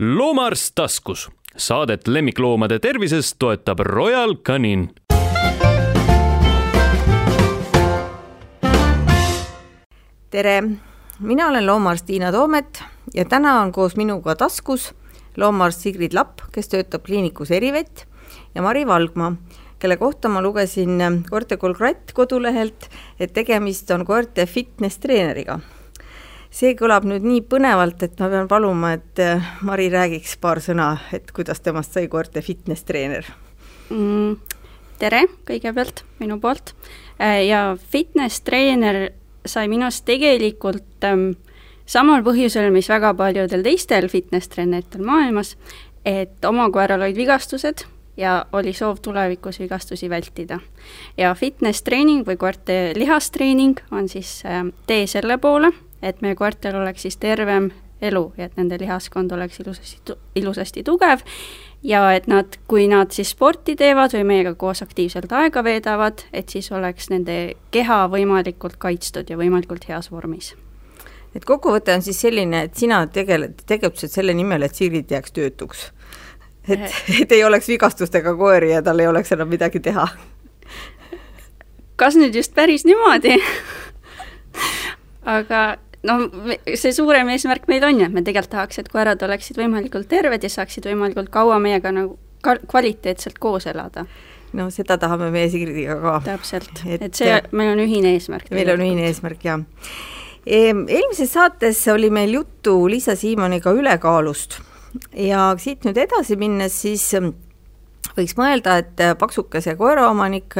loomaarst taskus. Saadet lemmikloomade tervisest toetab Royal Canin. tere, mina olen loomaarst Tiina Toomet ja täna on koos minuga taskus loomaarst Sigrid Lapp, kes töötab kliinikus Erivett ja Mari Valgma, kelle kohta ma lugesin koerte Kolgratt kodulehelt, et tegemist on koerte fitness treeneriga see kõlab nüüd nii põnevalt, et ma pean paluma, et äh, Mari räägiks paar sõna, et kuidas temast sai koerte fitness treener mm,. tere kõigepealt minu poolt äh, ja fitness treener sai minust tegelikult ähm, samal põhjusel, mis väga paljudel teistel fitness treeneritel maailmas, et oma koeral olid vigastused ja oli soov tulevikus vigastusi vältida. ja fitness treening või koerte lihastreening on siis äh, tee selle poole et meie koertel oleks siis tervem elu ja et nende lihaskond oleks ilusasti, ilusasti tugev ja et nad, kui nad siis sporti teevad või meiega koos aktiivselt aega veedavad, et siis oleks nende keha võimalikult kaitstud ja võimalikult heas vormis. et kokkuvõte on siis selline, et sina tegeled, tegutsesid selle nimel, et Sigrid jääks töötuks? et, et ei oleks vigastustega koeri ja tal ei oleks enam midagi teha? kas nüüd just päris niimoodi aga noh, see suurem eesmärk meil on ju, et me tegelikult tahaks, et koerad oleksid võimalikult terved ja saaksid võimalikult kaua meiega nagu kvaliteetselt koos elada. no seda tahame meie Sigridiga ka. täpselt, et see, meil on ühine eesmärk. meil on ühine eesmärk, jah. Eelmises saates oli meil juttu Liisa Siimoniga ülekaalust ja siit nüüd edasi minnes siis võiks mõelda, et paksukese koeraomanik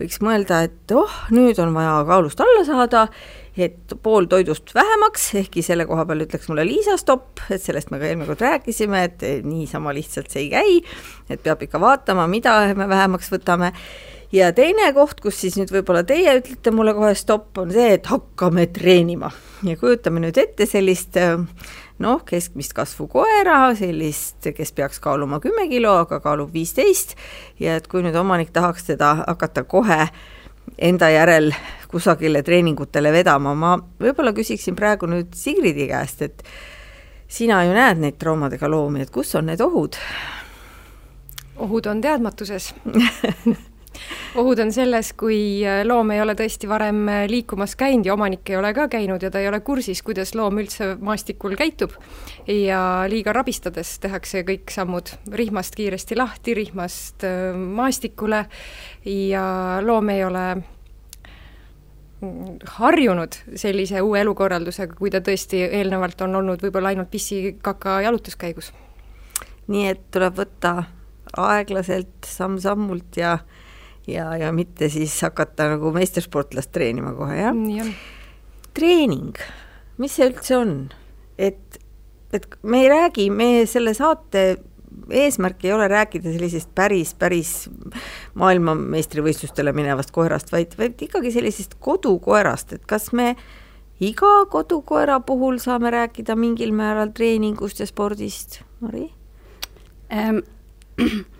võiks mõelda, et oh, nüüd on vaja kaalust alla saada et pool toidust vähemaks, ehkki selle koha peal ütleks mulle Liisa stopp, et sellest me ka eelmine kord rääkisime, et niisama lihtsalt see ei käi, et peab ikka vaatama, mida me vähemaks võtame. Ja teine koht, kus siis nüüd võib-olla teie ütlete mulle kohe stopp, on see, et hakkame treenima. Ja kujutame nüüd ette sellist noh, keskmist kasvu koera, sellist, kes peaks kaaluma kümme kilo, aga kaalub viisteist. Ja et kui nüüd omanik tahaks teda hakata kohe enda järel kusagile treeningutele vedama, ma võib-olla küsiksin praegu nüüd Sigridi käest, et sina ju näed neid traumadega loomi, et kus on need ohud? ohud on teadmatuses ohud on selles, kui äh, loom ei ole tõesti varem äh, liikumas käinud ja omanik ei ole ka käinud ja ta ei ole kursis, kuidas loom üldse maastikul käitub. ja liiga rabistades tehakse kõik sammud rihmast kiiresti lahti, rihmast äh, maastikule ja loom ei ole mm, harjunud sellise uue elukorraldusega, kui ta tõesti eelnevalt on olnud võib-olla ainult pissi-kaka jalutuskäigus. nii et tuleb võtta aeglaselt, samm-sammult ja ja, ja mitte siis hakata nagu meistersportlast treenima kohe, jah? nii on. treening, mis see üldse on? et, et me ei räägi, me selle saate eesmärk ei ole rääkida sellisest päris, päris maailmameistrivõistlustele minevast koerast, vaid, vaid ikkagi sellisest kodukoerast, et kas me iga kodukoera puhul saame rääkida mingil määral treeningust ja spordist, Mari ähm,?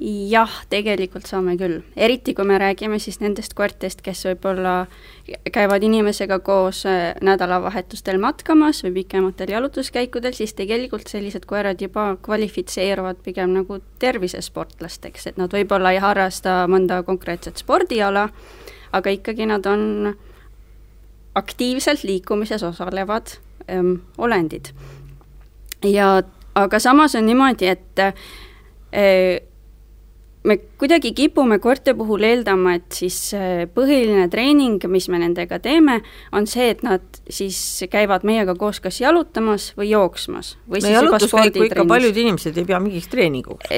jah, tegelikult saame küll, eriti kui me räägime siis nendest koertest, kes võib-olla käivad inimesega koos äh, nädalavahetustel matkamas või pikematel jalutuskäikudel, siis tegelikult sellised koerad juba kvalifitseeruvad pigem nagu tervisesportlasteks, et nad võib-olla ei harrasta mõnda konkreetset spordiala, aga ikkagi nad on aktiivselt liikumises osalevad ähm, olendid. ja aga samas on niimoodi, et äh, me kuidagi kipume koerte puhul eeldama, et siis põhiline treening, mis me nendega teeme, on see, et nad siis käivad meiega koos kas jalutamas või jooksmas. või no jalutuskäiku ikka paljud inimesed ei pea mingiks treeninguks.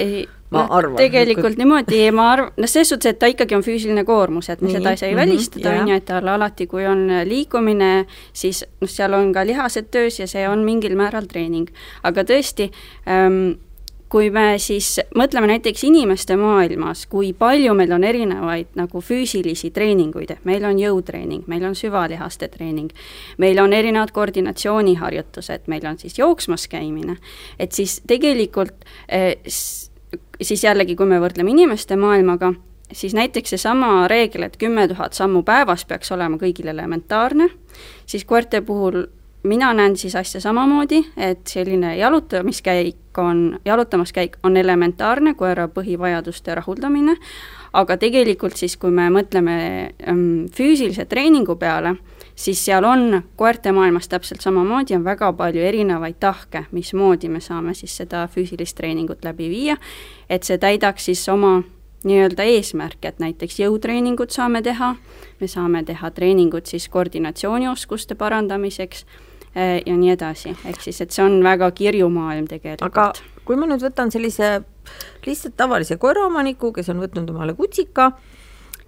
ma no, arvan. tegelikult kui... niimoodi, ma arvan, noh, selles suhtes, et ta ikkagi on füüsiline koormus, et me Nii, seda ei saa mm -hmm, välistada, on ju, et tal alati, kui on liikumine, siis noh, seal on ka lihased töös ja see on mingil määral treening. aga tõesti ähm,, kui me siis mõtleme näiteks inimeste maailmas, kui palju meil on erinevaid nagu füüsilisi treeninguid, et meil on jõutreening, meil on süvalihaste treening, meil on erinevad koordinatsiooniharjutused, meil on siis jooksmas käimine, et siis tegelikult eh, siis jällegi, kui me võrdleme inimeste maailmaga, siis näiteks seesama reegel, et kümme tuhat sammu päevas peaks olema kõigil elementaarne, siis koerte puhul mina näen siis asja samamoodi, et selline jalutamiskäik on, jalutamaskäik on elementaarne koera põhivajaduste rahuldamine, aga tegelikult siis, kui me mõtleme ähm, füüsilise treeningu peale, siis seal on koerte maailmas täpselt samamoodi, on väga palju erinevaid tahke, mismoodi me saame siis seda füüsilist treeningut läbi viia, et see täidaks siis oma nii-öelda eesmärk, et näiteks jõutreeningut saame teha, me saame teha treeningut siis koordinatsioonioskuste parandamiseks ja nii edasi, ehk siis, et see on väga kirju maailm tegelikult. aga kui ma nüüd võtan sellise lihtsalt tavalise koeraomaniku, kes on võtnud omale kutsika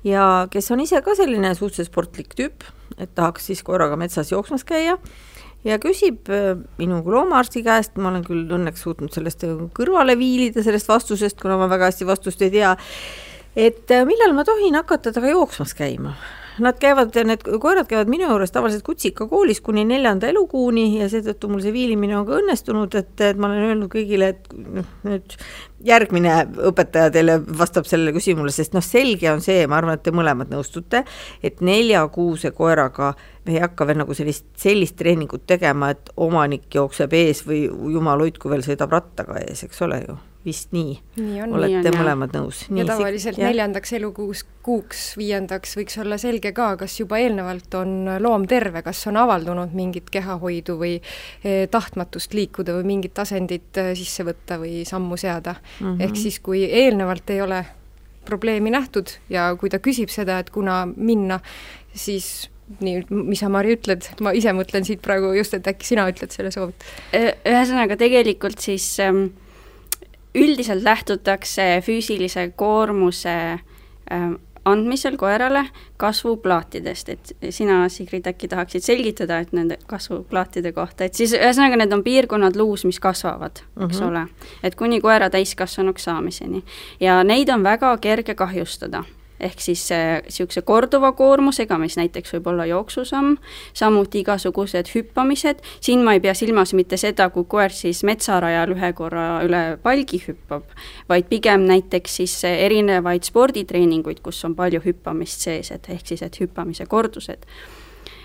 ja kes on ise ka selline suhteliselt sportlik tüüp, et tahaks siis koeraga metsas jooksmas käia ja küsib äh, minu loomaarsti käest, ma olen küll õnneks suutnud sellest kõrvale viilida, sellest vastusest, kuna ma väga hästi vastust ei tea, et äh, millal ma tohin hakata temaga jooksmas käima Nad käivad, need koerad käivad minu juures tavaliselt kutsikakoolis kuni neljanda elukuuni ja seetõttu mul see viilimine on ka õnnestunud, et, et ma olen öelnud kõigile, et noh, nüüd järgmine õpetaja teile vastab sellele küsimusele, sest noh, selge on see, ma arvan, et te mõlemad nõustute, et neljakuuse koeraga me ei hakka veel nagu sellist, sellist treeningut tegema, et omanik jookseb ees või jumal hoidku veel sõidab rattaga ees, eks ole ju vist nii, nii on, olete nii on, mõlemad nõus? ja tavaliselt jah. neljandaks elukuus, kuuks, viiendaks võiks olla selge ka, kas juba eelnevalt on loom terve, kas on avaldunud mingit kehahoidu või eh, tahtmatust liikuda või mingit asendit eh, sisse võtta või sammu seada mm. -hmm. ehk siis, kui eelnevalt ei ole probleemi nähtud ja kui ta küsib seda, et kuna minna, siis nii, mis sa, Mari, ütled, ma ise mõtlen siit praegu just, et äkki sina ütled selle soovituse. ühesõnaga, tegelikult siis ähm, üldiselt lähtutakse füüsilise koormuse äh, andmisel koerale kasvuplaatidest, et sina, Sigrid, äkki tahaksid selgitada, et nende kasvuplaatide kohta, et siis ühesõnaga need on piirkonnad luus, mis kasvavad mm, -hmm. eks mhm. ole, et kuni koera täiskasvanuks saamiseni. ja neid on väga kerge kahjustada ehk siis niisuguse korduva koormusega, mis näiteks võib olla jooksusamm, samuti igasugused hüppamised, siin ma ei pea silmas mitte seda, kui koer siis metsarajal ühe korra üle palgi hüppab, vaid pigem näiteks siis erinevaid sporditreeninguid, kus on palju hüppamist sees, et ehk siis, et hüppamise kordused. Äh,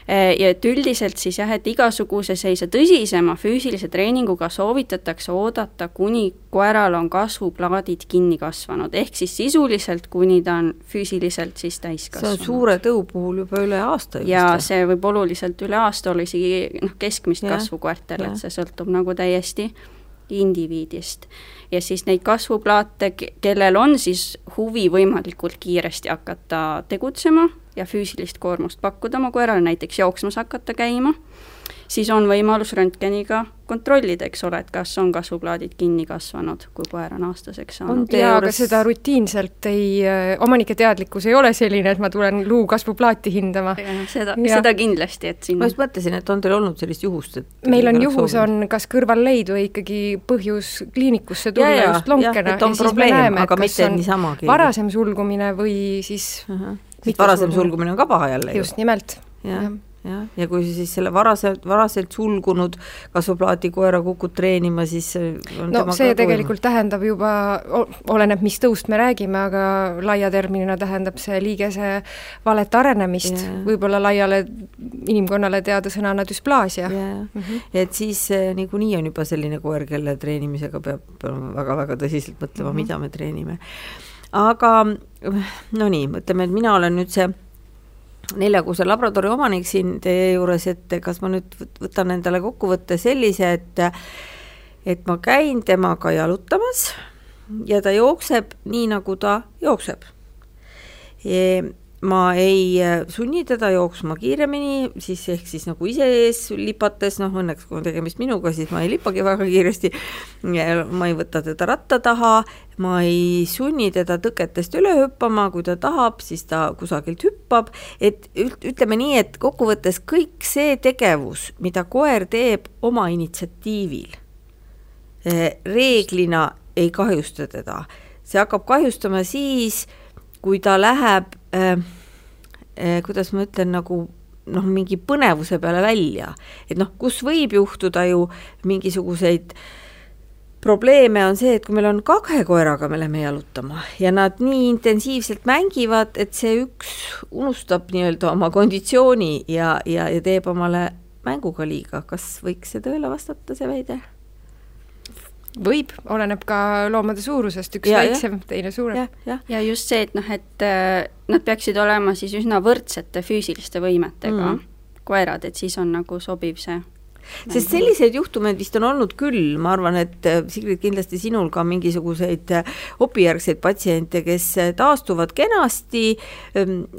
ja et üldiselt siis jah, et igasuguse sellise tõsisema füüsilise treeninguga soovitatakse oodata, kuni koeral on kasvuplaadid kinni kasvanud, ehk siis sisuliselt, kuni ta on füüsiliselt siis täiskasvanud. see on suure tõu puhul juba üle aasta just. ja see võib oluliselt üle aasta olla isegi noh, keskmist ja, kasvu koertel, et see sõltub nagu täiesti indiviidist. ja siis neid kasvuplaate, kellel on siis huvi võimalikult kiiresti hakata tegutsema, ja füüsilist koormust pakkuda. Oma koerale, näiteks jooksmas hakata käima, siis on võimalus röntgeniga kontrollida, eks ole, et kas on kasvuplaadid kinni kasvanud, kui koer on aastaseks saanud. jaa, aga seda rutiinselt ei, äh, omanike teadlikkus ei ole selline, et ma tulen luu kasvuplaati hindama. seda, seda kindlasti, et siin ma just mõtlesin, et on teil olnud sellist juhust, et meil on juhus, on kas kõrvalleid või ikkagi põhjus kliinikusse tulla ja, just lonkena ja, ja siis me näeme, et kas on varasem sulgumine või siis uh -huh sest varasem sulgumine on ka paha jälle ju. just nimelt. jah, jah, ja kui siis selle varaselt, varaselt sulgunud kasvuplaati koera kukud treenima, siis no see tegelikult koema. tähendab juba, oleneb, mis tõust me räägime, aga laia terminina tähendab see liigese valet arenemist, võib-olla laiale inimkonnale teada sõnana düsplaasia. Mm -hmm. et siis eh, niikuinii on juba selline koer, kelle treenimisega peab väga-väga tõsiselt mõtlema mm, -hmm. mida me treenime aga no nii, ütleme, et mina olen nüüd see neljakuuse labradori omanik siin teie juures, et kas ma nüüd võtan endale kokkuvõtte sellise, et et ma käin temaga jalutamas ja ta jookseb nii, nagu ta jookseb. E ma ei äh, sunni teda jooksma kiiremini, siis ehk siis nagu ise ees lipates, noh õnneks kui on tegemist minuga, siis ma ei lipagi väga kiiresti, ma ei võta teda ratta taha, ma ei sunni teda tõketest üle hüppama, kui ta tahab, siis ta kusagilt hüppab, et ütleme nii, et kokkuvõttes kõik see tegevus, mida koer teeb oma initsiatiivil, eh, reeglina ei kahjusta teda, see hakkab kahjustama siis, kui ta läheb äh, äh, kuidas ma ütlen, nagu noh, mingi põnevuse peale välja, et noh, kus võib juhtuda ju mingisuguseid probleeme on see, et kui meil on kahe koeraga, me läheme jalutama ja nad nii intensiivselt mängivad, et see üks unustab nii-öelda oma konditsiooni ja, ja, ja teeb omale mänguga liiga, kas võiks see tõele vastata, see väide? Võib, oleneb ka loomade suurusest, üks Ja, väiksem, teine suurem. jah, jah. ja just see, et noh, et äh, nad peaksid olema siis üsna võrdsete füüsiliste võimetega mm. koerad, et siis on nagu sobiv see. sest selliseid juhtumeid vist on olnud küll, ma arvan, et äh, Sigrid, kindlasti sinul ka mingisuguseid äh, opijärgseid patsiente, kes taastuvad kenasti,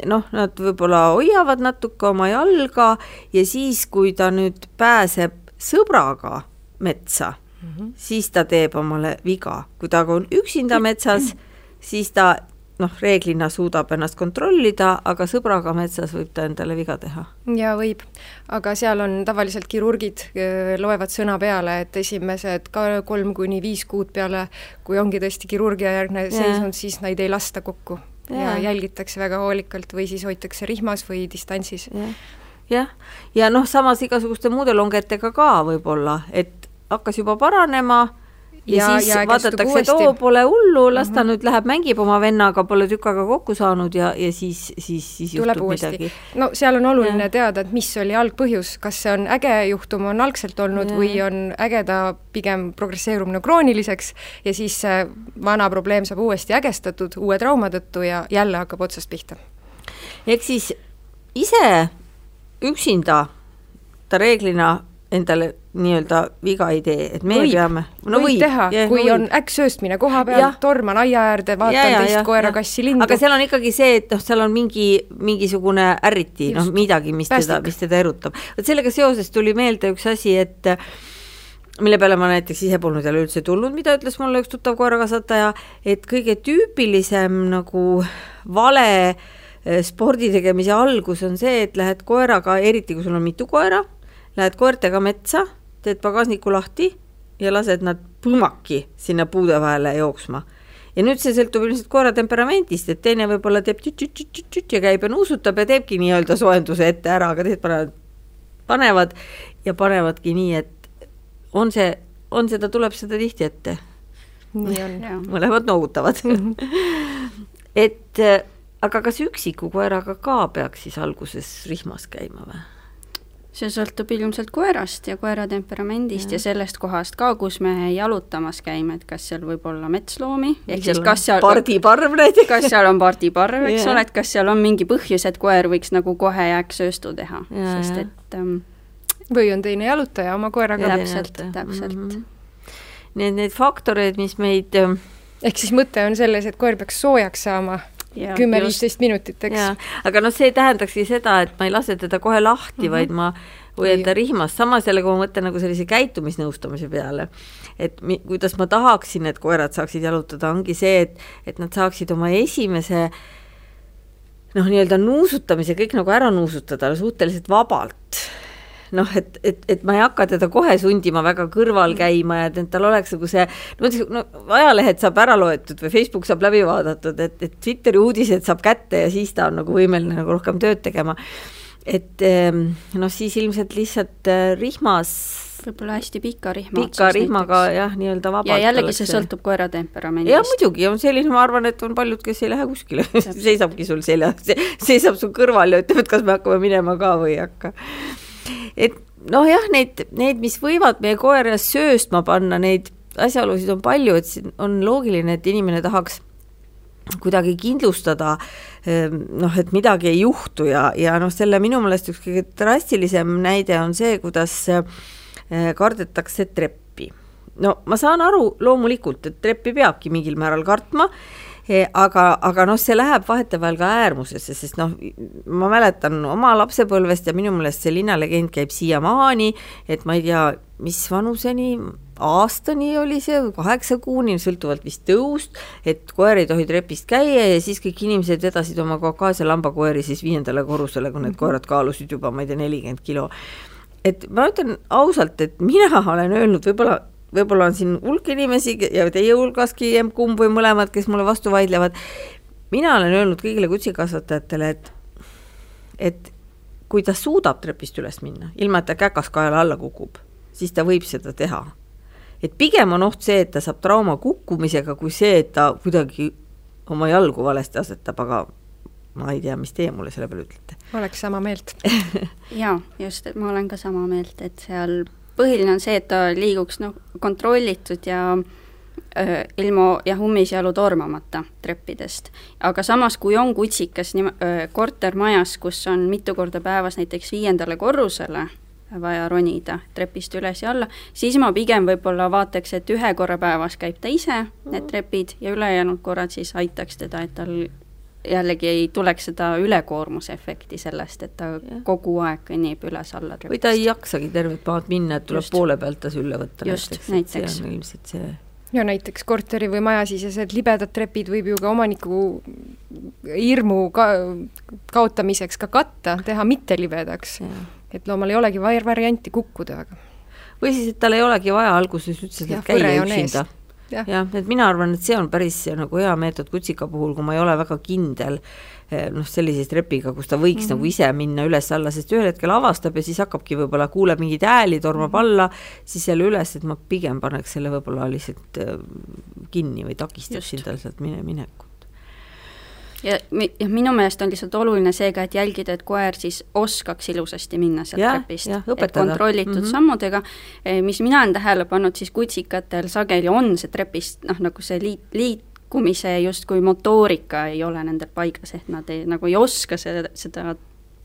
noh, nad võib-olla hoiavad natuke oma jalga ja siis, kui ta nüüd pääseb sõbraga metsa mm, -hmm. siis ta teeb omale viga, kui ta on üksinda metsas, siis ta noh, reeglina suudab ennast kontrollida, aga sõbraga metsas võib ta endale viga teha. ja võib, aga seal on tavaliselt kirurgid loevad sõna peale, et esimesed ka kolm kuni viis kuud peale, kui ongi tõesti kirurgiajärgne seisund, siis neid ei lasta kokku ja, Jaa. ja jälgitakse väga hoolikalt või siis hoitakse rihmas või distantsis. jah, jah, ja noh, samas igasuguste muude longetega ka võib-olla, et hakkas juba paranema ja, ja Ja- siis ja ja vaadatakse, et ägestub oo, pole hullu, las ta nüüd läheb, mängib oma vennaga, pole tükk aega kokku saanud ja, ja siis, siis, siis tuleb juhtub uuesti midagi.. no seal on oluline Jah. teada, et mis oli algpõhjus, kas see on äge juhtum on algselt olnud Jah. või on ägeda pigem progresseerumine krooniliseks ja siis see vana probleem saab uuesti ägestatud uue trauma tõttu ja jälle hakkab otsast pihta. ehk siis ise üksinda ta reeglina endale nii-öelda viga ei tee, et meie Võib. peame no võib teha, kui on äkksööstmine koha peal torman aia äärde, vaatan teist koera, kassi, lindu. aga seal on ikkagi see, et noh, seal on mingi, mingisugune ärriti, noh midagi, mis teda, Päästik. mis teda erutab. vot sellega seoses tuli meelde üks asi, et mille peale ma näiteks ise polnud jälle üldse tulnud, mida ütles mulle üks tuttav koerakasvataja, et kõige tüüpilisem nagu vale eh, spordi tegemise algus on see, et lähed koeraga, eriti kui sul on mitu koera, lähed koertega metsa, teed pagasniku lahti ja lased nad põmmaki sinna puude vahele jooksma ja nüüd see sõltub ilmselt koera temperamendist, et teine võib-olla teeb tüt-tüt-tüt-tüt ja käib ja nuusutab ja teebki nii-öelda soojenduse ette ära, aga teised panevad, panevad ja panevadki nii, et on see, on seda, tuleb seda tihti ette, nii on. jaa, mõlemad noogutavad et aga kas üksiku koeraga ka peaks siis alguses rihmas käima või? See sõltub ilmselt koerast ja koera temperamendist ja, ja sellest kohast ka, kus me jalutamas käime, et kas seal võib olla metsloomi, ehk siis kas seal pardiparv näiteks? kas seal on pardiparv, eks Jah. ole, et kas seal on mingi põhjus, et koer võiks nagu kohe jääksööstu teha, sest et ähm, või on teine jalutaja oma koeraga. täpselt, täpselt. Need, need faktoreid, mis meid äh, ehk siis mõte on selles, et koer peaks soojaks saama kümme-viisteist minutit, eks. Aga noh, see tähendakski seda, et ma ei lase teda kohe lahti mm, -hmm. vaid ma hoian ta rihmas, samas jälle, kui ma mõtlen nagu sellise käitumisnõustamise peale, et mi, kuidas ma tahaksin, et koerad saaksid jalutada, ongi see, et, et nad saaksid oma esimese noh, nii-öelda nuusutamise kõik nagu ära nuusutada suhteliselt vabalt noh, et, et, et ma ei hakka teda kohe sundima väga kõrval käima ja et, tal oleks nagu see, no, no ajalehed saab ära loetud või Facebook saab läbi vaadatud, et, et Twitteri uudised saab kätte ja siis ta on nagu võimeline nagu rohkem tööd tegema. et ehm, noh, siis ilmselt lihtsalt äh, rihmas, võib-olla hästi pika rihma pika rihmaga jah, nii-öelda vabalt. ja jällegi see sõltub koera temperamendist. jah, muidugi on selline, ma arvan, et on paljud, kes ei lähe kuskile seisabki sul selja, seisab su kõrval ja ütleb, et kas me hakkame minema ka või ei hakka et noh, jah, neid, neid, mis võivad meie koera sööstma panna, neid asjaolusid on palju, et siin on loogiline, et inimene tahaks kuidagi kindlustada noh, et midagi ei juhtu ja, ja noh, selle minu meelest üks kõige drastilisem näide on see, kuidas eh, kardetakse treppi. no ma saan aru loomulikult, et treppi peabki mingil määral kartma aga, aga noh, see läheb vahetevahel ka äärmusesse, sest noh, ma mäletan oma lapsepõlvest ja minu meelest see linnalegend käib siiamaani, et ma ei tea, mis vanuseni, aastani oli see, kaheksa kuuni, sõltuvalt vist tõust, et koer ei tohi trepist käia ja siis kõik inimesed vedasid oma kaukaasia lambakoeri siis viiendale korrusele, kui need koerad kaalusid juba, ma ei tea, nelikümmend kilo. et ma ütlen ausalt, et mina olen öelnud võib-olla võib-olla on siin hulk inimesi ja teie hulgaski kumb või mõlemad, kes mulle vastu vaidlevad. mina olen öelnud kõigile kutsikasvatajatele, et, et kui ta suudab trepist üles minna, ilma et ta käkas kaela alla kukub, siis ta võib seda teha. et pigem on oht see, et ta saab trauma kukkumisega, kui see, et ta kuidagi oma jalgu valesti asetab, aga ma ei tea, mis teie mulle selle peale ütlete? oleks sama meelt jaa, just, et ma olen ka sama meelt, et seal põhiline on see, et ta liiguks noh, kontrollitud ja öö, ilma jah, ummisjalu tormamata treppidest. aga samas, kui on kutsikas nii, kortermajas, kus on mitu korda päevas näiteks viiendale korrusele vaja ronida trepist üles ja alla, siis ma pigem võib-olla vaataks, et ühe korra päevas käib ta ise, need trepid, ja ülejäänud korrad siis aitaks teda, et tal jällegi ei tuleks seda ülekoormuse efekti sellest, et ta ja. kogu aeg kõnnib üles-alla või ta ei jaksagi tervet maad minna, et tuleb just. poole pealt ta sülle võtta just, näiteks, see on ilmselt see ja näiteks korteri või majasisesed libedad trepid võib ju ka omaniku hirmu ka kaotamiseks ka katta, teha mittelibedaks. et loomal ei olegi varianti kukkuda, aga või siis, et tal ei olegi vaja alguses üldse käia üksinda jah ja,, et mina arvan, et see on päris nagu hea meetod kutsika puhul, kui ma ei ole väga kindel eh, noh, sellise trepiga, kus ta võiks mm -hmm. nagu ise minna üles-alla, sest ühel hetkel avastab ja siis hakkabki võib-olla, kuuleb mingeid hääli, tormab -hmm. alla, siis jälle üles, et ma pigem paneks selle võib-olla lihtsalt eh, kinni või takistaksin tal sealt mine, minekut ja, ja minu meelest on lihtsalt oluline see ka, et jälgida, et koer siis oskaks ilusasti minna sealt ja, trepist, et kontrollitud mm -hmm. sammudega, eh, mis mina olen tähele pannud, siis kutsikatel sageli on see trepist noh, nagu see liit, liikumise justkui motoorika ei ole nendel paigas, ehk nad ei, nagu ei oska seda, seda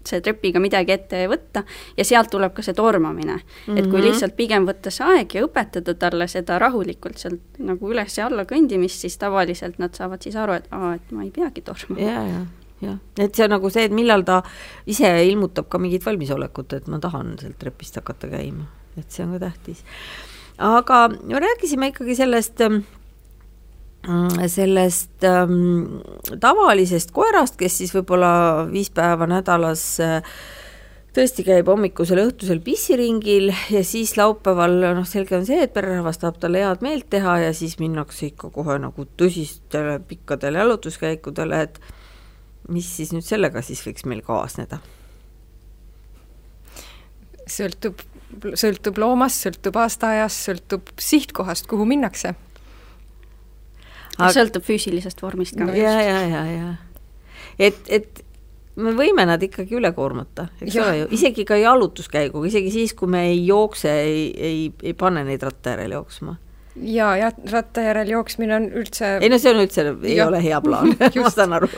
see trepiga midagi ette võtta ja sealt tuleb ka see tormamine mm. -hmm. et kui mhm. lihtsalt pigem võtta see aeg ja õpetada talle seda rahulikult sealt nagu üles ja alla kõndimist, siis tavaliselt nad saavad siis aru, et aa, et ma ei peagi tormama. ja, ja, jah, et see on nagu see, et millal ta ise ilmutab ka mingit valmisolekut, et ma tahan sealt trepist hakata käima, et see on ka tähtis. aga me rääkisime ikkagi sellest Mm, sellest ähm, tavalisest koerast, kes siis võib-olla viis päeva nädalas äh, tõesti käib hommikusel, õhtusel pissiringil ja siis laupäeval noh, selge on see, et pererahvas tahab talle head meelt teha ja siis minnakse ikka kohe nagu tõsistele pikkadele jalutuskäikudele, et mis siis nüüd sellega siis võiks meil kaasneda? sõltub, sõltub loomast, sõltub aastaajast, sõltub sihtkohast, kuhu minnakse aga... sõltub füüsilisest vormist ka. ja, ja, ja, ja et, et me võime nad ikkagi üle koormata, eks ja. ole ju, isegi ka jalutuskäiguga, isegi siis, kui me ei jookse, ei, ei, ei pane neid ratta järel jooksma ja, ja ratta järel jooksmine on üldse ei no see on üldse, ei ja. ole hea plaan ma saan aru.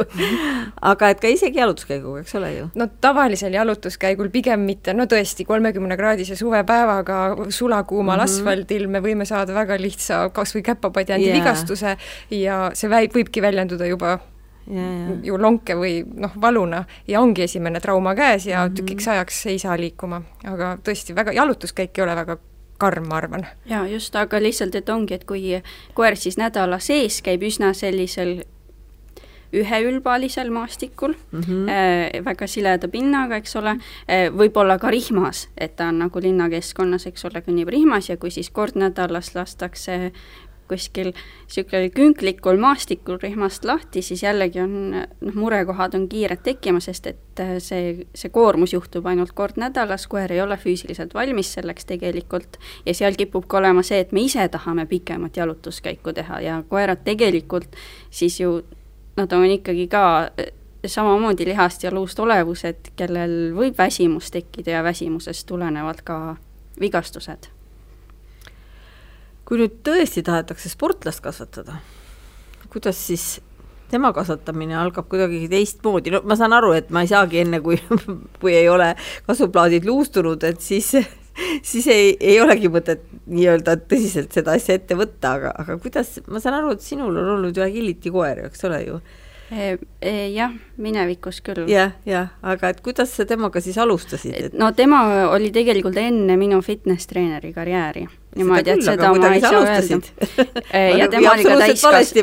aga et ka isegi jalutuskäiguga, eks ole ju? no tavalisel jalutuskäigul pigem mitte, no tõesti, kolmekümnekraadise suvepäevaga sulakuumal mm -hmm. asfaldil me võime saada väga lihtsa kas või käpapadjandi yeah. vigastuse ja see väi-, võibki väljenduda juba Ja, ja. ju lonke või noh, valuna ja ongi esimene trauma käes ja mm -hmm. tükiks ajaks ei saa liikuma, aga tõesti väga, jalutuskäik ei ole väga karm, ma arvan. jaa, just, aga lihtsalt, et ongi, et kui koer siis nädala sees käib üsna sellisel üheülbalisel maastikul mm, -hmm. äh, väga sileda pinnaga, eks ole äh,, võib-olla ka rihmas, et ta on nagu linnakeskkonnas, eks ole, kõnnib rihmas ja kui siis kord nädalas lastakse kuskil niisugune künklikul maastikul rihmast lahti, siis jällegi on noh, murekohad on kiired tekkima, sest et äh, see, see koormus juhtub ainult kord nädalas, koer ei ole füüsiliselt valmis selleks tegelikult. Ja seal kipub ka olema see, et me ise tahame pikemat jalutuskäiku teha ja koerad tegelikult siis ju, nad on ikkagi ka äh, samamoodi lihast ja luust olevused, kellel võib väsimus tekkida ja väsimusest tulenevalt ka vigastused kui nüüd tõesti tahetakse sportlast kasvatada, kuidas siis tema kasvatamine algab kuidagi teistmoodi, no ma saan aru, et ma ei saagi enne, kui, kui ei ole kasvuplaadid luustunud, et siis, siis ei, ei olegi mõtet nii-öelda tõsiselt seda asja ette võtta, aga, aga kuidas, ma saan aru, et sinul on olnud ju agility koer, eks ole ju E, e, jah, minevikus küll. jah, jah, aga et kuidas sa temaga siis alustasid et...? no tema oli tegelikult enne minu fitness treeneri karjääri. Niimoodi, et seda ma ei saa öelda. E, ja tema oli ka täiskas-,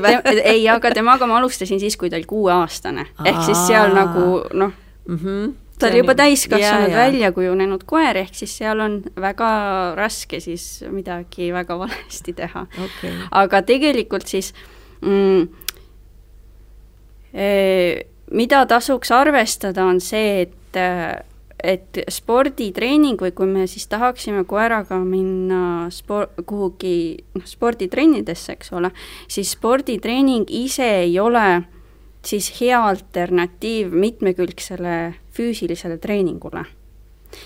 ei, aga temaga ma alustasin siis, kui ta oli kuueaastane. ehk siis seal nagu noh mm, -hmm ta oli juba täiskasvanud välja kujunenud koer, ehk siis seal on väga raske siis midagi väga valesti teha. Okay.. aga tegelikult siis mm, mida tasuks arvestada, on see, et et sporditreening või kui me siis tahaksime koeraga minna spor-, kuhugi noh, sporditrennidesse, eks ole, siis sporditreening ise ei ole siis hea alternatiiv mitmekülgsele füüsilisele treeningule.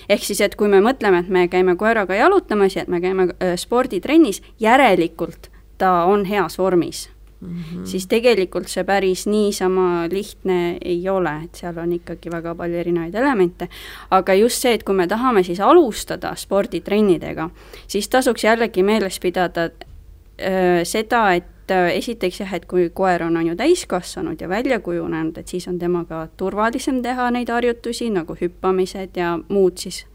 ehk siis, et kui me mõtleme, et me käime koeraga jalutamas ja et me käime äh, sporditrennis, järelikult ta on heas vormis mm, -hmm. siis tegelikult see päris niisama lihtne ei ole, et seal on ikkagi väga palju erinevaid elemente. aga just see, et kui me tahame siis alustada sporditrennidega, siis tasuks jällegi meeles pidada öö, seda, et esiteks jah, et kui koer on, on ju täiskasvanud ja välja kujunenud, et siis on temaga turvalisem teha neid harjutusi, nagu hüppamised ja muud siis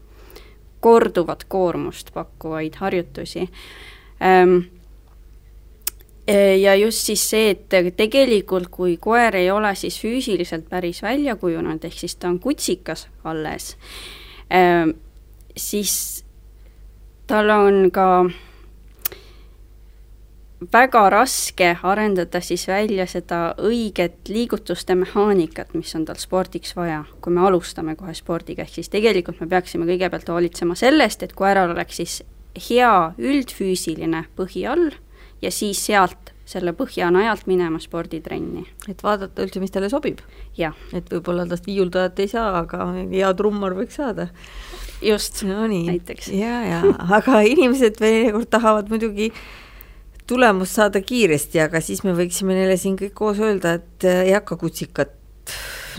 korduvat koormust pakkuvaid harjutusi Äh, ja just siis see, et tegelikult kui koer ei ole siis füüsiliselt päris välja kujunenud, ehk siis ta on kutsikas alles, ähm, siis tal on ka väga raske arendada siis välja seda õiget liigutuste mehaanikat, mis on tal spordiks vaja, kui me alustame kohe spordiga, ehk siis tegelikult me peaksime kõigepealt hoolitsema sellest, et koeral oleks siis hea üldfüüsiline põhi all ja siis sealt selle põhja najalt minema sporditrenni. et vaadata üldse, mis talle sobib? et võib-olla tast viiuldajat ei saa, aga hea trummar võiks saada. just no näiteks. ja, ja, aga inimesed teinekord tahavad muidugi tulemust saada kiiresti, aga siis me võiksime neile siin kõik koos öelda, et ei hakka kutsikat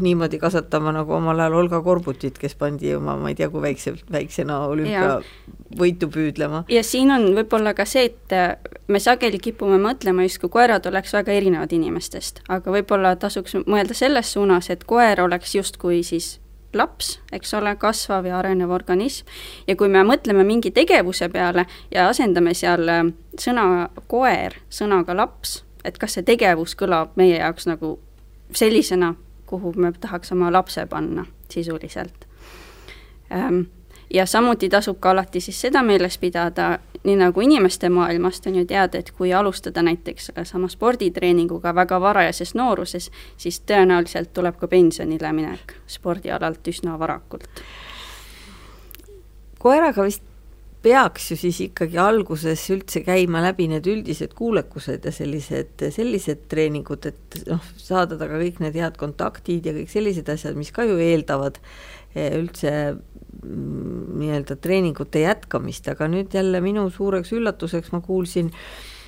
niimoodi kasvatama nagu omal ajal Olga Korbutit, kes pandi oma, ma ei tea, kui väikse, väiksena olümpiavõitu püüdlema. ja siin on võib-olla ka see, et me sageli kipume mõtlema, justkui koerad oleks väga erinevad inimestest, aga võib-olla tasuks mõelda selles suunas, et koer oleks justkui siis laps, eks ole, kasvav ja arenev organism, ja kui me mõtleme mingi tegevuse peale ja asendame seal äh, sõna koer sõnaga laps, et kas see tegevus kõlab meie jaoks nagu sellisena kuhu me tahaks oma lapse panna sisuliselt. Ehm, ja samuti tasub ka alati siis seda meeles pidada, nii nagu inimeste maailmast on ju teada, et kui alustada näiteks sellesama sporditreeninguga väga varajases nooruses, siis tõenäoliselt tuleb ka pensionile minek spordialalt üsna varakult. koeraga vist peaks ju siis ikkagi alguses üldse käima läbi need üldised kuulekused ja sellised, sellised treeningud, et noh, saada taga kõik need head kontaktid ja kõik sellised asjad, mis ka ju eeldavad eh, üldse mm, nii-öelda treeningute jätkamist, aga nüüd jälle minu suureks üllatuseks ma kuulsin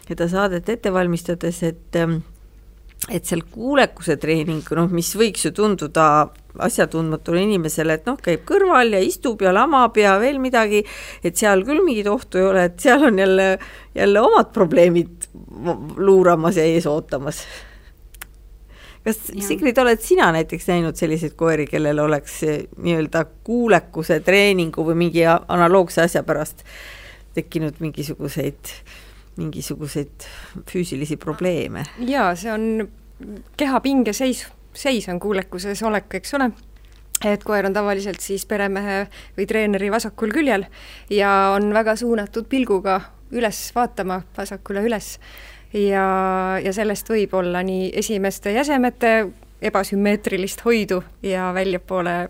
seda saadet ette valmistades, et et seal kuulekuse treening, noh, mis võiks ju tunduda asjatundmatule inimesele, et noh, käib kõrval ja istub ja lamab ja veel midagi, et seal küll mingit ohtu ei ole, et seal on jälle, jälle omad probleemid luuramas ja ees ootamas. kas ja. Sigrid, oled sina näiteks näinud selliseid koeri, kellel oleks nii-öelda kuulekuse treeningu või mingi analoogse asja pärast tekkinud mingisuguseid, mingisuguseid füüsilisi probleeme? jaa, see on keha pingeseis seis on kuulekuses olek, eks ole et koer on tavaliselt siis peremehe või treeneri vasakul küljel ja on väga suunatud pilguga üles vaatama, vasakule üles. ja, ja sellest võib olla nii esimeste jäsemete ebasümmeetrilist hoidu ja väljapoole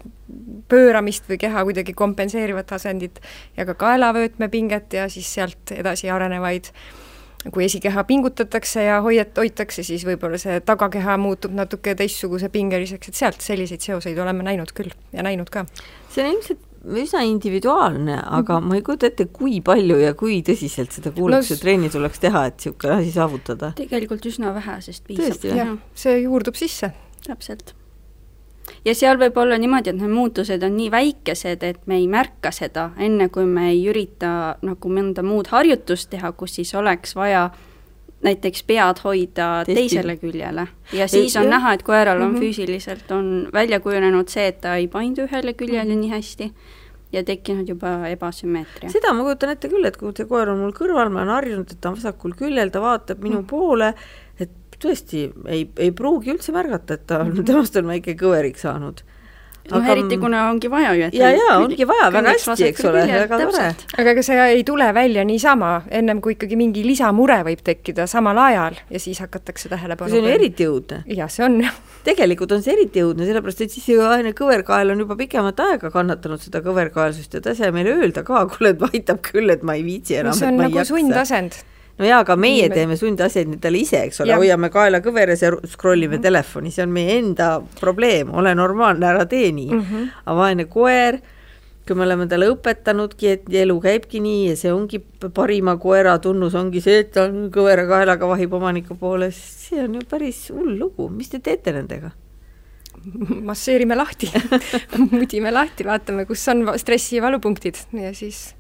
pööramist või keha kuidagi kompenseerivat asendit ja ka kaelavöötmepinget ja siis sealt edasi arenevaid kui esikeha pingutatakse ja hoiat-, hoitakse, siis võib-olla see tagakeha muutub natuke teistsuguse pingeliseks, et sealt selliseid seoseid oleme näinud küll ja näinud ka. see on ilmselt üsna individuaalne, aga mm -hmm. ma ei kujuta ette, kui palju ja kui tõsiselt seda kuulekuse no, trenni tuleks teha, et niisugune asi saavutada. tegelikult üsna vähe, sest piisab. see juurdub sisse. Täpselt ja seal võib olla niimoodi, et need muutused on nii väikesed, et me ei märka seda, enne kui me ei ürita nagu mõnda muud harjutust teha, kus siis oleks vaja näiteks pead hoida Testi. teisele küljele ja siis on ja. näha, et koeral on mm -hmm. füüsiliselt on välja kujunenud see, et ta ei paindu ühele küljele mm -hmm. nii hästi ja tekkinud juba ebasümmeetria. seda ma kujutan ette küll, et kui see koer on mul kõrval, ma olen harjunud, et ta on vasakul küljel, ta vaatab minu mm. poole, et tõesti ei, ei pruugi üldse märgata, et ta on, temast on väike kõverik saanud no aga... eriti, kuna ongi vaja ju, et ja, ja ongi vaja väga hästi, eks ole, väga tore. aga ega see ei tule välja niisama, ennem kui ikkagi mingi lisamure võib tekkida samal ajal ja siis hakatakse tähelepanu see on ju eriti õudne. jah, see on. tegelikult on see eriti õudne, sellepärast et siis ju aine kõverkael on juba pikemat aega kannatanud seda kõverkaelsust ja ta ei saa meile öelda ka, kuule, et aitab küll, et ma ei viitsi enam no,, et ma ei nagu sundasend no jaa, aga meie Inimene- teeme sundasenditele ise, eks ole, hoiame kaela kõveres ja scroll ime telefoni, see on meie enda probleem, ole normaalne, ära tee nii. Mm. -hmm. aga vaene koer, kui me oleme talle õpetanudki, et elu käibki nii ja see ongi parima koera tunnus, ongi see, et ta on kõvera kaelaga vahib omaniku poole, see on ju päris hull lugu, mis te teete nendega? masseerime lahti. Mudime lahti, vaatame, kus on stressi valupunktid. Ja siis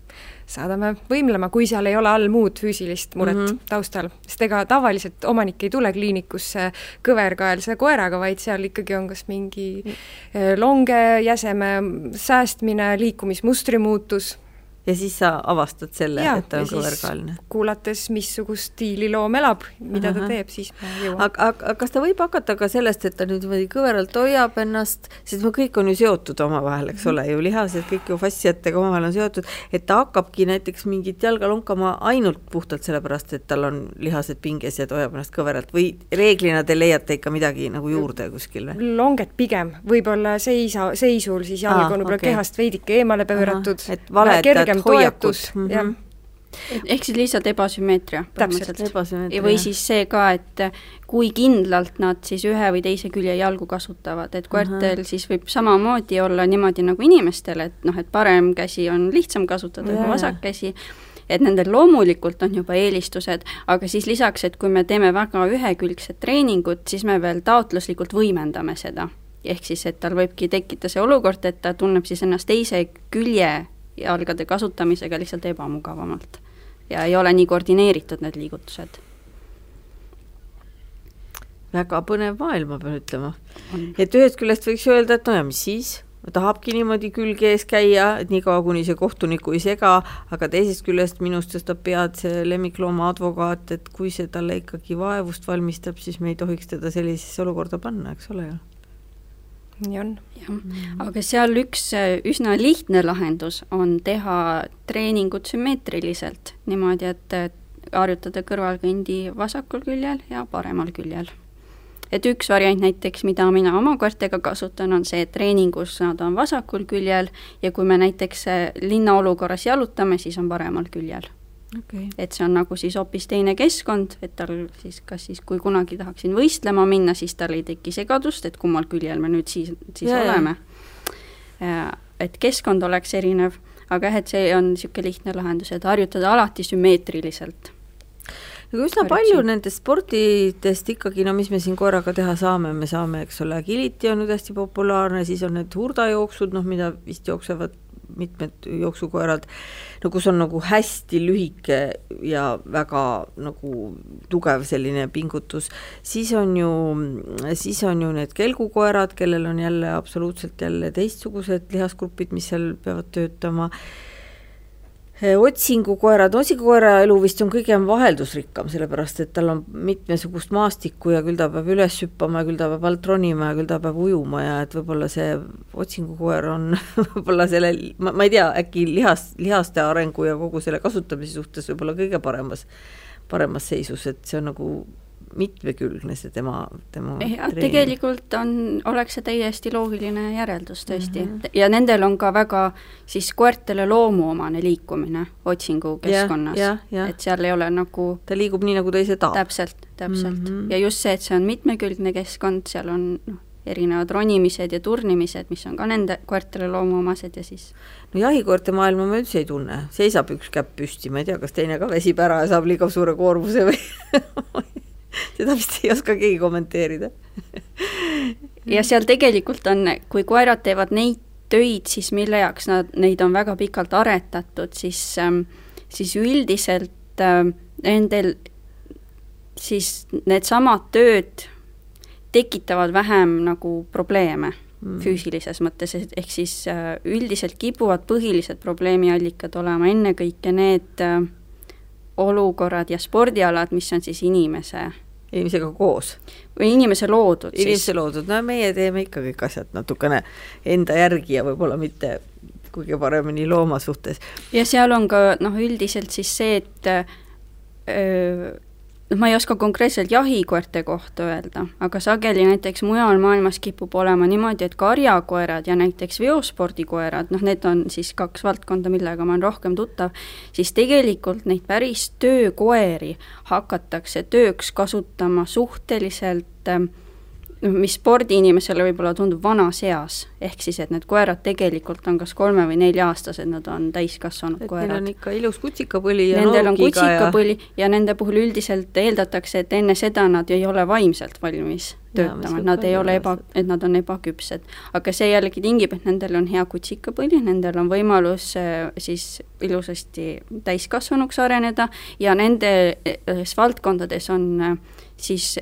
saadame võimlema, kui seal ei ole all muud füüsilist muret mm. -hmm. taustal. sest ega tavaliselt omanik ei tule kliinikusse kõverkaelse koeraga, vaid seal ikkagi on kas mingi eh, longe, jäseme säästmine, liikumismustri muutus ja siis sa avastad selle, et ta on kõverkaeline. kuulates, missugust stiili loom elab, mida Ahah. ta teeb, siis me jõuame. aga, aga kas ta võib hakata ka sellest, et ta nüüd niimoodi kõveralt hoiab ennast, sest me kõik on ju seotud omavahel, eks ole, ju lihased kõik ju fastsiatega omavahel on seotud, et ta hakkabki näiteks mingit jalga lonkama ainult puhtalt sellepärast, et tal on lihased pinges ja ta hoiab ennast kõveralt või reeglina te leiate ikka midagi nagu juurde kuskil või? longet pigem, võib-olla seisa, seisul siis jalg on võib-olla okei. kehast veidike eemale pööratud, et valetad kergem hoiakut. toetus Mhm. jah. ehk siis lihtsalt ebasümmeetria Täpselt. või siis see ka, et kui kindlalt nad siis ühe või teise külje jalgu kasutavad, et koertel siis võib samamoodi olla niimoodi nagu inimestel, et noh, et parem käsi on lihtsam kasutada Jaa, kui vasak käsi, et nendel loomulikult on juba eelistused, aga siis lisaks, et kui me teeme väga ühekülgset treeningut, siis me veel taotluslikult võimendame seda. ehk siis, et tal võibki tekkida see olukord, et ta tunneb siis ennast teise külje jalgade kasutamisega lihtsalt ebamugavamalt. ja ei ole nii koordineeritud need liigutused. väga põnev maailm, ma pean ütlema. et ühest küljest võiks öelda, et no ja mis siis, tahabki niimoodi külge ees käia, et niikaua, kuni see kohtunikku ei sega, aga teisest küljest minust tõstab pead see lemmiklooma advokaat, et kui see talle ikkagi vaevust valmistab, siis me ei tohiks teda sellisesse olukorda panna, eks ole ju. Nii on. jah, aga seal üks äh, üsna lihtne lahendus on teha treeningut sümmeetriliselt, niimoodi, et harjutada kõrvalkõndi vasakul küljel ja paremal küljel. et üks variant näiteks, mida mina oma koertega kasutan, on see, et treeningus nad on vasakul küljel ja kui me näiteks äh, linnaolukorras jalutame, siis on paremal küljel. Okay. et see on nagu siis hoopis teine keskkond, et tal siis, kas siis, kui kunagi tahaksin võistlema minna, siis tal ei teki segadust, et kummal küljel me nüüd siis, siis ja, oleme. et keskkond oleks erinev, aga jah, et see on niisugune lihtne lahendus, et harjutada alati sümmeetriliselt. aga üsna palju nendest spordidest ikkagi, no mis me siin korraga teha saame, me saame, eks ole, agility on nüüd hästi populaarne, siis on need hurdajooksud, noh, mida vist jooksevad mitmed jooksukoerad, no kus on nagu hästi lühike ja väga nagu tugev selline pingutus, siis on ju, siis on ju need kelgukoerad, kellel on jälle absoluutselt jälle teistsugused lihasgrupid, mis seal peavad töötama otsingukoerad, otsingukoera elu vist on kõige vaheldusrikkam, sellepärast et tal on mitmesugust maastikku ja küll ta peab üles hüppama ja küll ta peab alt ronima ja küll ta peab ujuma ja et võib-olla see otsingukoer on võib-olla selle, ma, ma ei tea, äkki lihas, lihaste arengu ja kogu selle kasutamise suhtes võib-olla kõige paremas, paremas seisus, et see on nagu mitmekülgne see tema, tema jah, tegelikult on, oleks see täiesti loogiline järeldus tõesti mm, -hmm. ja nendel on ka väga siis koertele loomuomane liikumine otsingukeskkonnas, et seal ei ole nagu ta liigub nii, nagu ta ise tahab. täpselt, täpselt mm. -hmm. ja just see, et see on mitmekülgne keskkond, seal on noh, erinevad ronimised ja turnimised, mis on ka nende koertele loomuomased ja siis no jahikoerte maailma ma üldse ei tunne, seisab üks käpp püsti, ma ei tea, kas teine ka väsib ära ja saab liiga suure koormuse või seda vist ei oska keegi kommenteerida ja seal tegelikult on, kui koerad teevad neid töid, siis mille jaoks nad, neid on väga pikalt aretatud, siis, siis üldiselt äh, nendel siis needsamad tööd tekitavad vähem nagu probleeme mm. füüsilises mõttes, ehk siis äh, üldiselt kipuvad põhilised probleemiallikad olema ennekõike need äh, olukorrad ja spordialad, mis on siis inimese inimesega koos. või inimese loodud siis. inimese loodud, no meie teeme ikka kõik asjad natukene enda järgi ja võib-olla mitte kõige paremini looma suhtes. ja seal on ka noh, üldiselt siis see, et öö, noh, ma ei oska konkreetselt jahikoerte kohta öelda, aga sageli näiteks mujal maailmas kipub olema niimoodi, et karjakoerad ja näiteks veospordikoerad, noh, need on siis kaks valdkonda, millega ma olen rohkem tuttav, siis tegelikult neid päris töökoeri hakatakse tööks kasutama suhteliselt äh, noh, mis spordiinimesele võib-olla tundub vanas eas, ehk siis, et need koerad tegelikult on kas kolme- või nelja-aastased, nad on täiskasvanud et koerad. neil on ikka ilus kutsikapõli ja Nendel on kutsikapõli ja... ja nende puhul üldiselt eeldatakse, et enne seda nad ei ole vaimselt valmis töötama, nad ei ole eba, et nad on ebaküpsed. aga see jällegi tingib, et nendel on hea kutsikapõli, nendel on võimalus äh, siis ilusasti täiskasvanuks areneda ja nendes valdkondades on äh, siis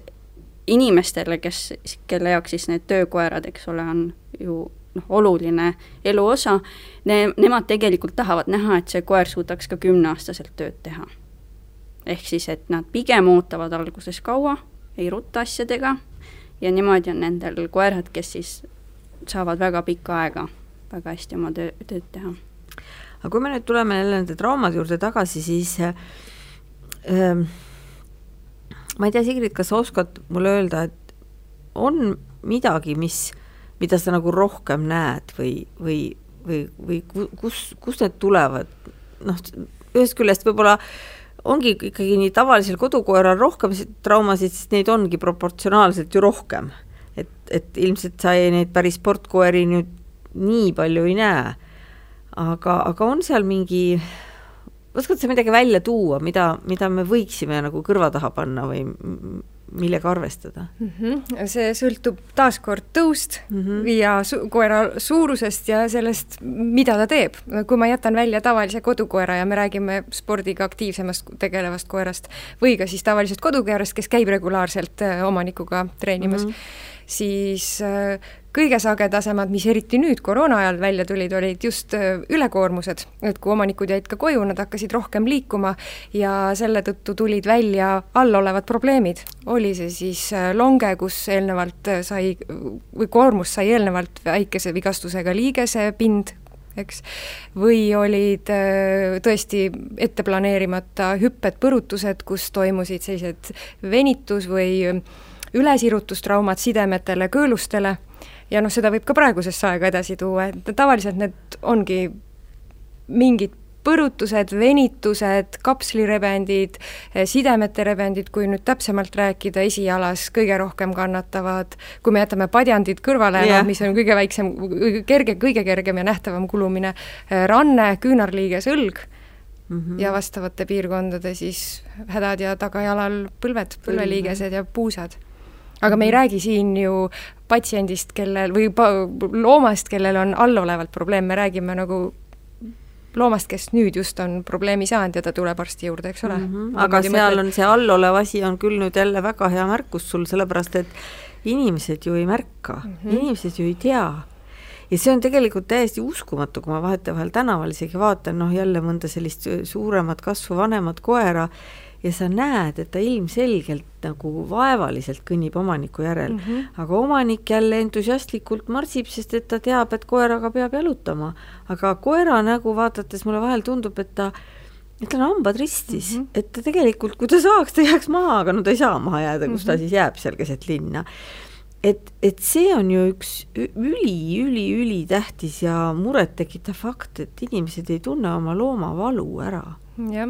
inimestele, kes, kelle jaoks siis need töökoerad, eks ole, on ju noh, oluline elu osa, ne-, nemad tegelikult tahavad näha, et see koer suudaks ka kümneaastaselt tööd teha. ehk siis, et nad pigem ootavad alguses kaua, ei rutta asjadega ja niimoodi on nendel koerad, kes siis saavad väga pikka aega väga hästi oma töö, tööd teha. aga kui me nüüd tuleme jälle nende traumade juurde tagasi, siis äh, ma ei tea, Sigrid, kas sa oskad mulle öelda, et on midagi, mis, mida sa nagu rohkem näed või, või, või, või kus, kust need tulevad? noh, ühest küljest võib-olla ongi ikkagi nii tavalisel kodukoeral rohkem traumasid, sest neid ongi proportsionaalselt ju rohkem. et, et ilmselt sa ei, neid päris sportkoeri nüüd nii palju ei näe. aga, aga on seal mingi oskad sa midagi välja tuua, mida, mida me võiksime nagu kõrva taha panna või millega arvestada mm? -hmm. see sõltub taaskord tõust mm -hmm. ja su koera suurusest ja sellest, mida ta teeb. kui ma jätan välja tavalise kodukoera ja me räägime spordiga aktiivsemast tegelevast koerast või ka siis tavalisest kodukoerast, kes käib regulaarselt äh, omanikuga treenimas mm, -hmm siis äh, kõige sagedasemad, mis eriti nüüd koroona ajal välja tulid, olid just äh, ülekoormused, et kui omanikud jäid ka koju, nad hakkasid rohkem liikuma ja selle tõttu tulid välja allolevad probleemid. oli see siis äh, longe, kus eelnevalt sai või koormus sai eelnevalt väikese vigastusega liigesepind, eks, või olid tõesti ette planeerimata hüpped, põrutused, kus toimusid sellised venitus või ülesirutustraumad sidemetele, kõõlustele ja noh, seda võib ka praegusesse aega edasi tuua, et tavaliselt need ongi mingid põrutused, venitused, kapslirebendid, sidemete rebendid, kui nüüd täpsemalt rääkida, esijalas kõige rohkem kannatavad, kui me jätame padjandid kõrvale yeah., no mis on kõige väiksem, kerge, kõige kergem ja nähtavam kulumine, ranne, küünarliiges, õlg mm -hmm. ja vastavate piirkondade siis hädad ja tagajalal põlved, põlveliigesed ja puusad aga me ei räägi siin ju patsiendist, kellel või loomast, kellel on allolevalt probleem, me räägime nagu loomast, kes nüüd just on probleemi saanud ja ta tuleb arsti juurde, eks ole mm. -hmm. aga seal mõtled... on see allolev asi on küll nüüd jälle väga hea märkus sul, sellepärast et inimesed ju ei märka mm, -hmm. inimesed ju ei tea. ja see on tegelikult täiesti uskumatu, kui ma vahetevahel tänaval isegi vaatan, noh jälle mõnda sellist suuremat kasvu vanemat koera ja sa näed, et ta ilmselgelt nagu vaevaliselt kõnnib omaniku järel mm, -hmm. aga omanik jälle entusiastlikult marssib, sest et ta teab, et koeraga peab jalutama. aga koera nägu vaadates mulle vahel tundub, et ta et tal on hambad ristis mm, -hmm. et ta tegelikult, kui ta saaks, ta jääks maha, aga no ta ei saa maha jääda, kus mm -hmm. ta mhm. siis jääb seal keset linna. et, et see on ju üks üli, üli, ülitähtis ja murettekitav fakt, et inimesed ei tunne oma looma valu ära. jah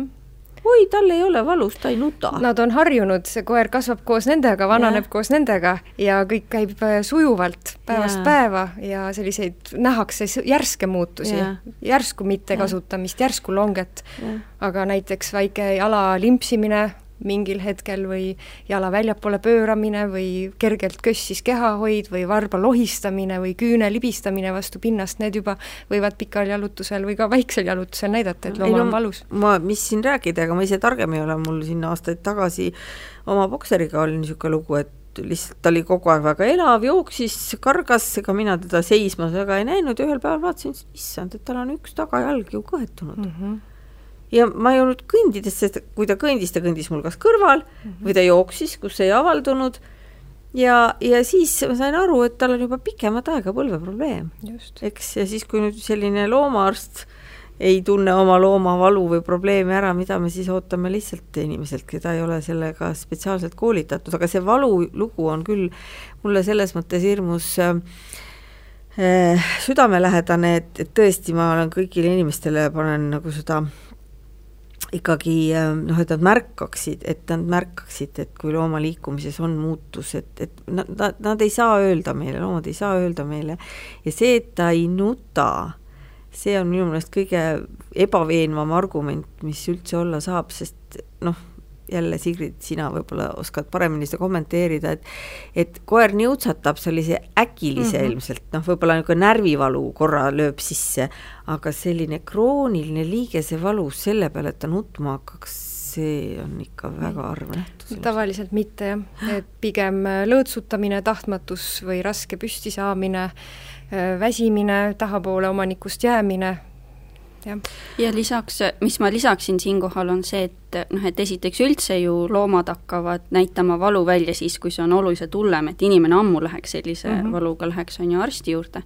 oi, tal ei ole valus, ta ei nuta. Nad on harjunud, see koer kasvab koos nendega, vananeb ja. koos nendega ja kõik käib äh, sujuvalt päevast ja. päeva ja selliseid nähakse järske muutusi, järsku mittekasutamist, järsku longet, aga näiteks väike jala limpsimine mingil hetkel või jala väljapoole pööramine või kergelt kössis kehahoid või varba lohistamine või küüne libistamine vastu pinnast, need juba võivad pikal jalutusel või ka väiksel jalutusel näidata, et loomal no, on valus. ma, mis siin rääkida, ega ma ise targem ei ole, mul siin aastaid tagasi oma bokseriga oli niisugune lugu, et lihtsalt ta oli kogu aeg väga elav, jooksis, kargas, ega mina teda seismas väga ei näinud ja ühel päeval vaatasin, issand, et tal on üks tagajalg ju kõetunud mm. -hmm ja ma ei olnud kõndides, sest kui ta kõndis, ta kõndis mul kas kõrval mm -hmm. või ta jooksis, kus ei avaldunud. ja, ja siis ma sain aru, et tal on juba pikemat aega põlveprobleem. eks, ja siis, kui nüüd selline loomaarst ei tunne oma looma valu või probleemi ära, mida me siis ootame lihtsalt inimeselt, keda ei ole sellega spetsiaalselt koolitatud, aga see valulugu on küll mulle selles mõttes hirmus äh, südamelähedane, et, et tõesti, ma olen kõigile inimestele, panen nagu seda ikkagi noh, et nad märkaksid, et nad märkaksid, et kui looma liikumises on muutus, et, et nad, nad, nad ei saa öelda meile, loomad ei saa öelda meile. Ja see, et ta ei nuta, see on minu meelest kõige ebaveenvam argument, mis üldse olla saab, sest noh, jälle Sigrid, sina võib-olla oskad paremini seda kommenteerida, et et koer niutsatab sellise äkilise mm -hmm. ilmselt, noh, võib-olla niisugune närvivalu korra lööb sisse, aga selline krooniline liigesevalu selle peale, et ta nutma hakkaks, see on ikka väga harv nähtus. tavaliselt mitte jah, et pigem lõõtsutamine, tahtmatus või raske püstisaamine Äh, väsimine, tahapoole omanikust jäämine, jah. ja lisaks, mis ma lisaksin siinkohal, on see, et noh, et esiteks üldse ju loomad hakkavad näitama valu välja siis, kui see on oluliselt hullem, et inimene ammu läheks sellise mm -hmm. valuga, läheks on ju arsti juurde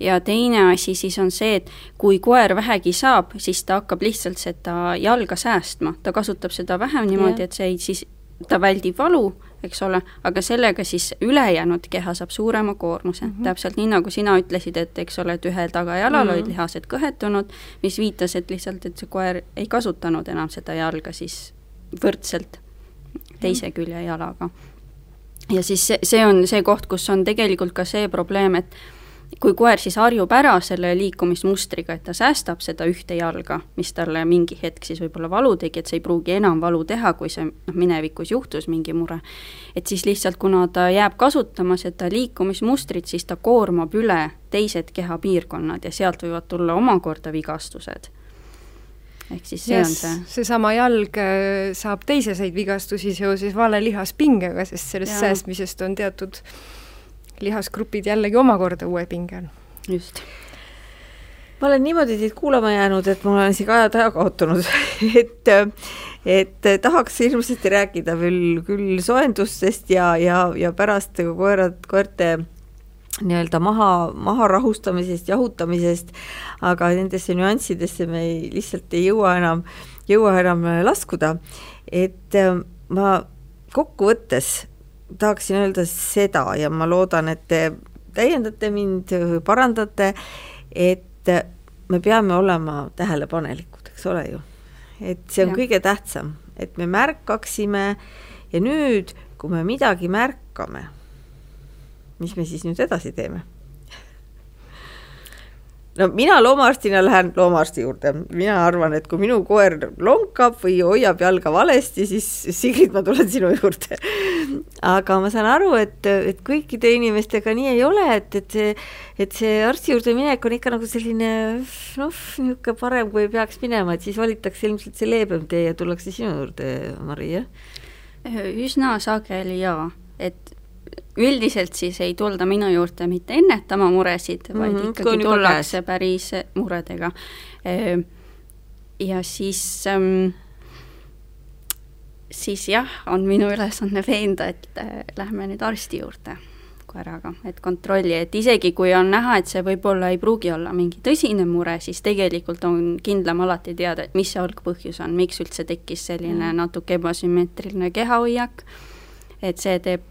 ja teine asi siis on see, et kui koer vähegi saab, siis ta hakkab lihtsalt seda jalga säästma, ta kasutab seda vähem niimoodi, et see ei siis, ta väldib valu, eks ole, aga sellega siis ülejäänud keha saab suurema koormuse mm, -hmm. täpselt nii, nagu sina ütlesid, et eks ole, et ühel tagajalal mm -hmm. olid lihased kõhetunud, mis viitas, et lihtsalt, et see koer ei kasutanud enam seda jalga siis võrdselt teise mhm. külje jalaga. ja siis see, see on see koht, kus on tegelikult ka see probleem, et kui koer siis harjub ära selle liikumismustriga, et ta säästab seda ühte jalga, mis talle mingi hetk siis võib-olla valu tegi, et see ei pruugi enam valu teha, kui see noh, minevikus juhtus mingi mure, et siis lihtsalt, kuna ta jääb kasutama seda liikumismustrit, siis ta koormab üle teised kehapiirkonnad ja sealt võivad tulla omakorda vigastused ehk siis see yes, on see. seesama jalg äh, saab teiseseid vigastusi seoses vale lihaspingega, sest sellest ja. säästmisest on teatud lihasgrupid jällegi omakorda uue pinge all. just. ma olen niimoodi teid kuulama jäänud, et ma olen isegi ajad ära kaotanud et, et tahaks hirmsasti rääkida küll, küll soojendustest ja, ja, ja pärast koerad, koerte nii-öelda maha, maha rahustamisest, jahutamisest, aga nendesse nüanssidesse me ei, lihtsalt ei jõua enam, jõua enam laskuda. et ma kokkuvõttes tahaksin öelda seda ja ma loodan, et te täiendate mind, parandate, et me peame olema tähelepanelikud, eks ole ju. et see on ja. kõige tähtsam, et me märkaksime ja nüüd, kui me midagi märkame, mis me siis nüüd edasi teeme? No mina loomaarstina lähen loomaarsti juurde, mina arvan, et kui minu koer lonkab või hoiab jalga valesti, siis Sigrid, ma tulen sinu juurde. aga ma saan aru, et, et kõikide inimestega nii ei ole, et, et see, et see arsti juurde minek on ikka nagu selline noh, niisugune parem, kui ei peaks minema, et siis valitakse ilmselt see leebem tee ja tullakse sinu juurde, Mari, jah? üsna sageli jaa, et üldiselt siis ei tulda minu juurde mitte ennetama muresid, vaid mm -hmm, ikkagi tullakse päris muredega. ja siis, siis jah, on minu ülesanne veenda, et äh, lähme nüüd arsti juurde koeraga, et kontrolli, et isegi kui on näha, et see võib-olla ei pruugi olla mingi tõsine mure, siis tegelikult on kindlam alati teada, et mis see algpõhjus on, miks üldse tekkis selline natuke ebasümmeetriline kehahoiak, et see teeb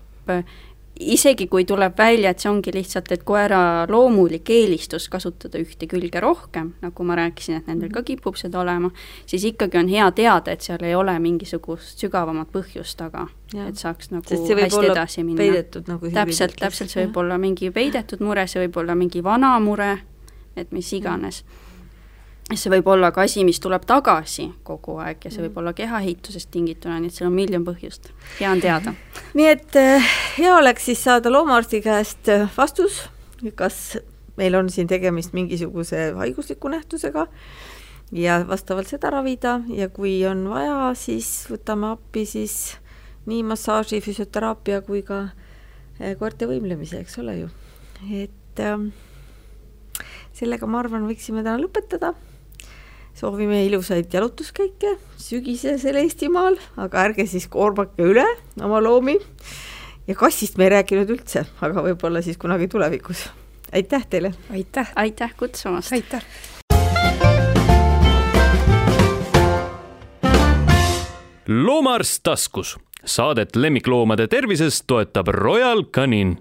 isegi kui tuleb välja, et see ongi lihtsalt, et koera loomulik eelistus kasutada ühte külge rohkem, nagu ma rääkisin, et nendel ka kipub seda olema, siis ikkagi on hea teada, et seal ei ole mingisugust sügavamat põhjust taga, et saaks nagu hästi edasi minna. Nagu täpselt, täpselt, see võib olla mingi peidetud mure, see võib olla mingi vana mure, et mis iganes. mm see võib olla ka asi, mis tuleb tagasi kogu aeg ja see võib mm. olla kehaehitusest tingituna, nii et seal on miljon põhjust. hea on teada. nii et eh, hea oleks siis saada loomaarsti käest eh, vastus, kas meil on siin tegemist mingisuguse haigusliku nähtusega ja vastavalt seda ravida ja kui on vaja, siis võtame appi siis nii massaaži, füsioteraapia kui ka eh, koerte võimlemise, eks ole ju. et äh, sellega ma arvan, võiksime täna lõpetada soovime ilusaid jalutuskäike sügisesel Eestimaal, aga ärge siis koormake üle oma loomi. ja kassist me ei rääkinud üldse, aga võib-olla siis kunagi tulevikus. aitäh teile! aitäh! aitäh kutsumast! aitäh! loomaarst taskus, saadet lemmikloomade tervisest toetab Royal Canin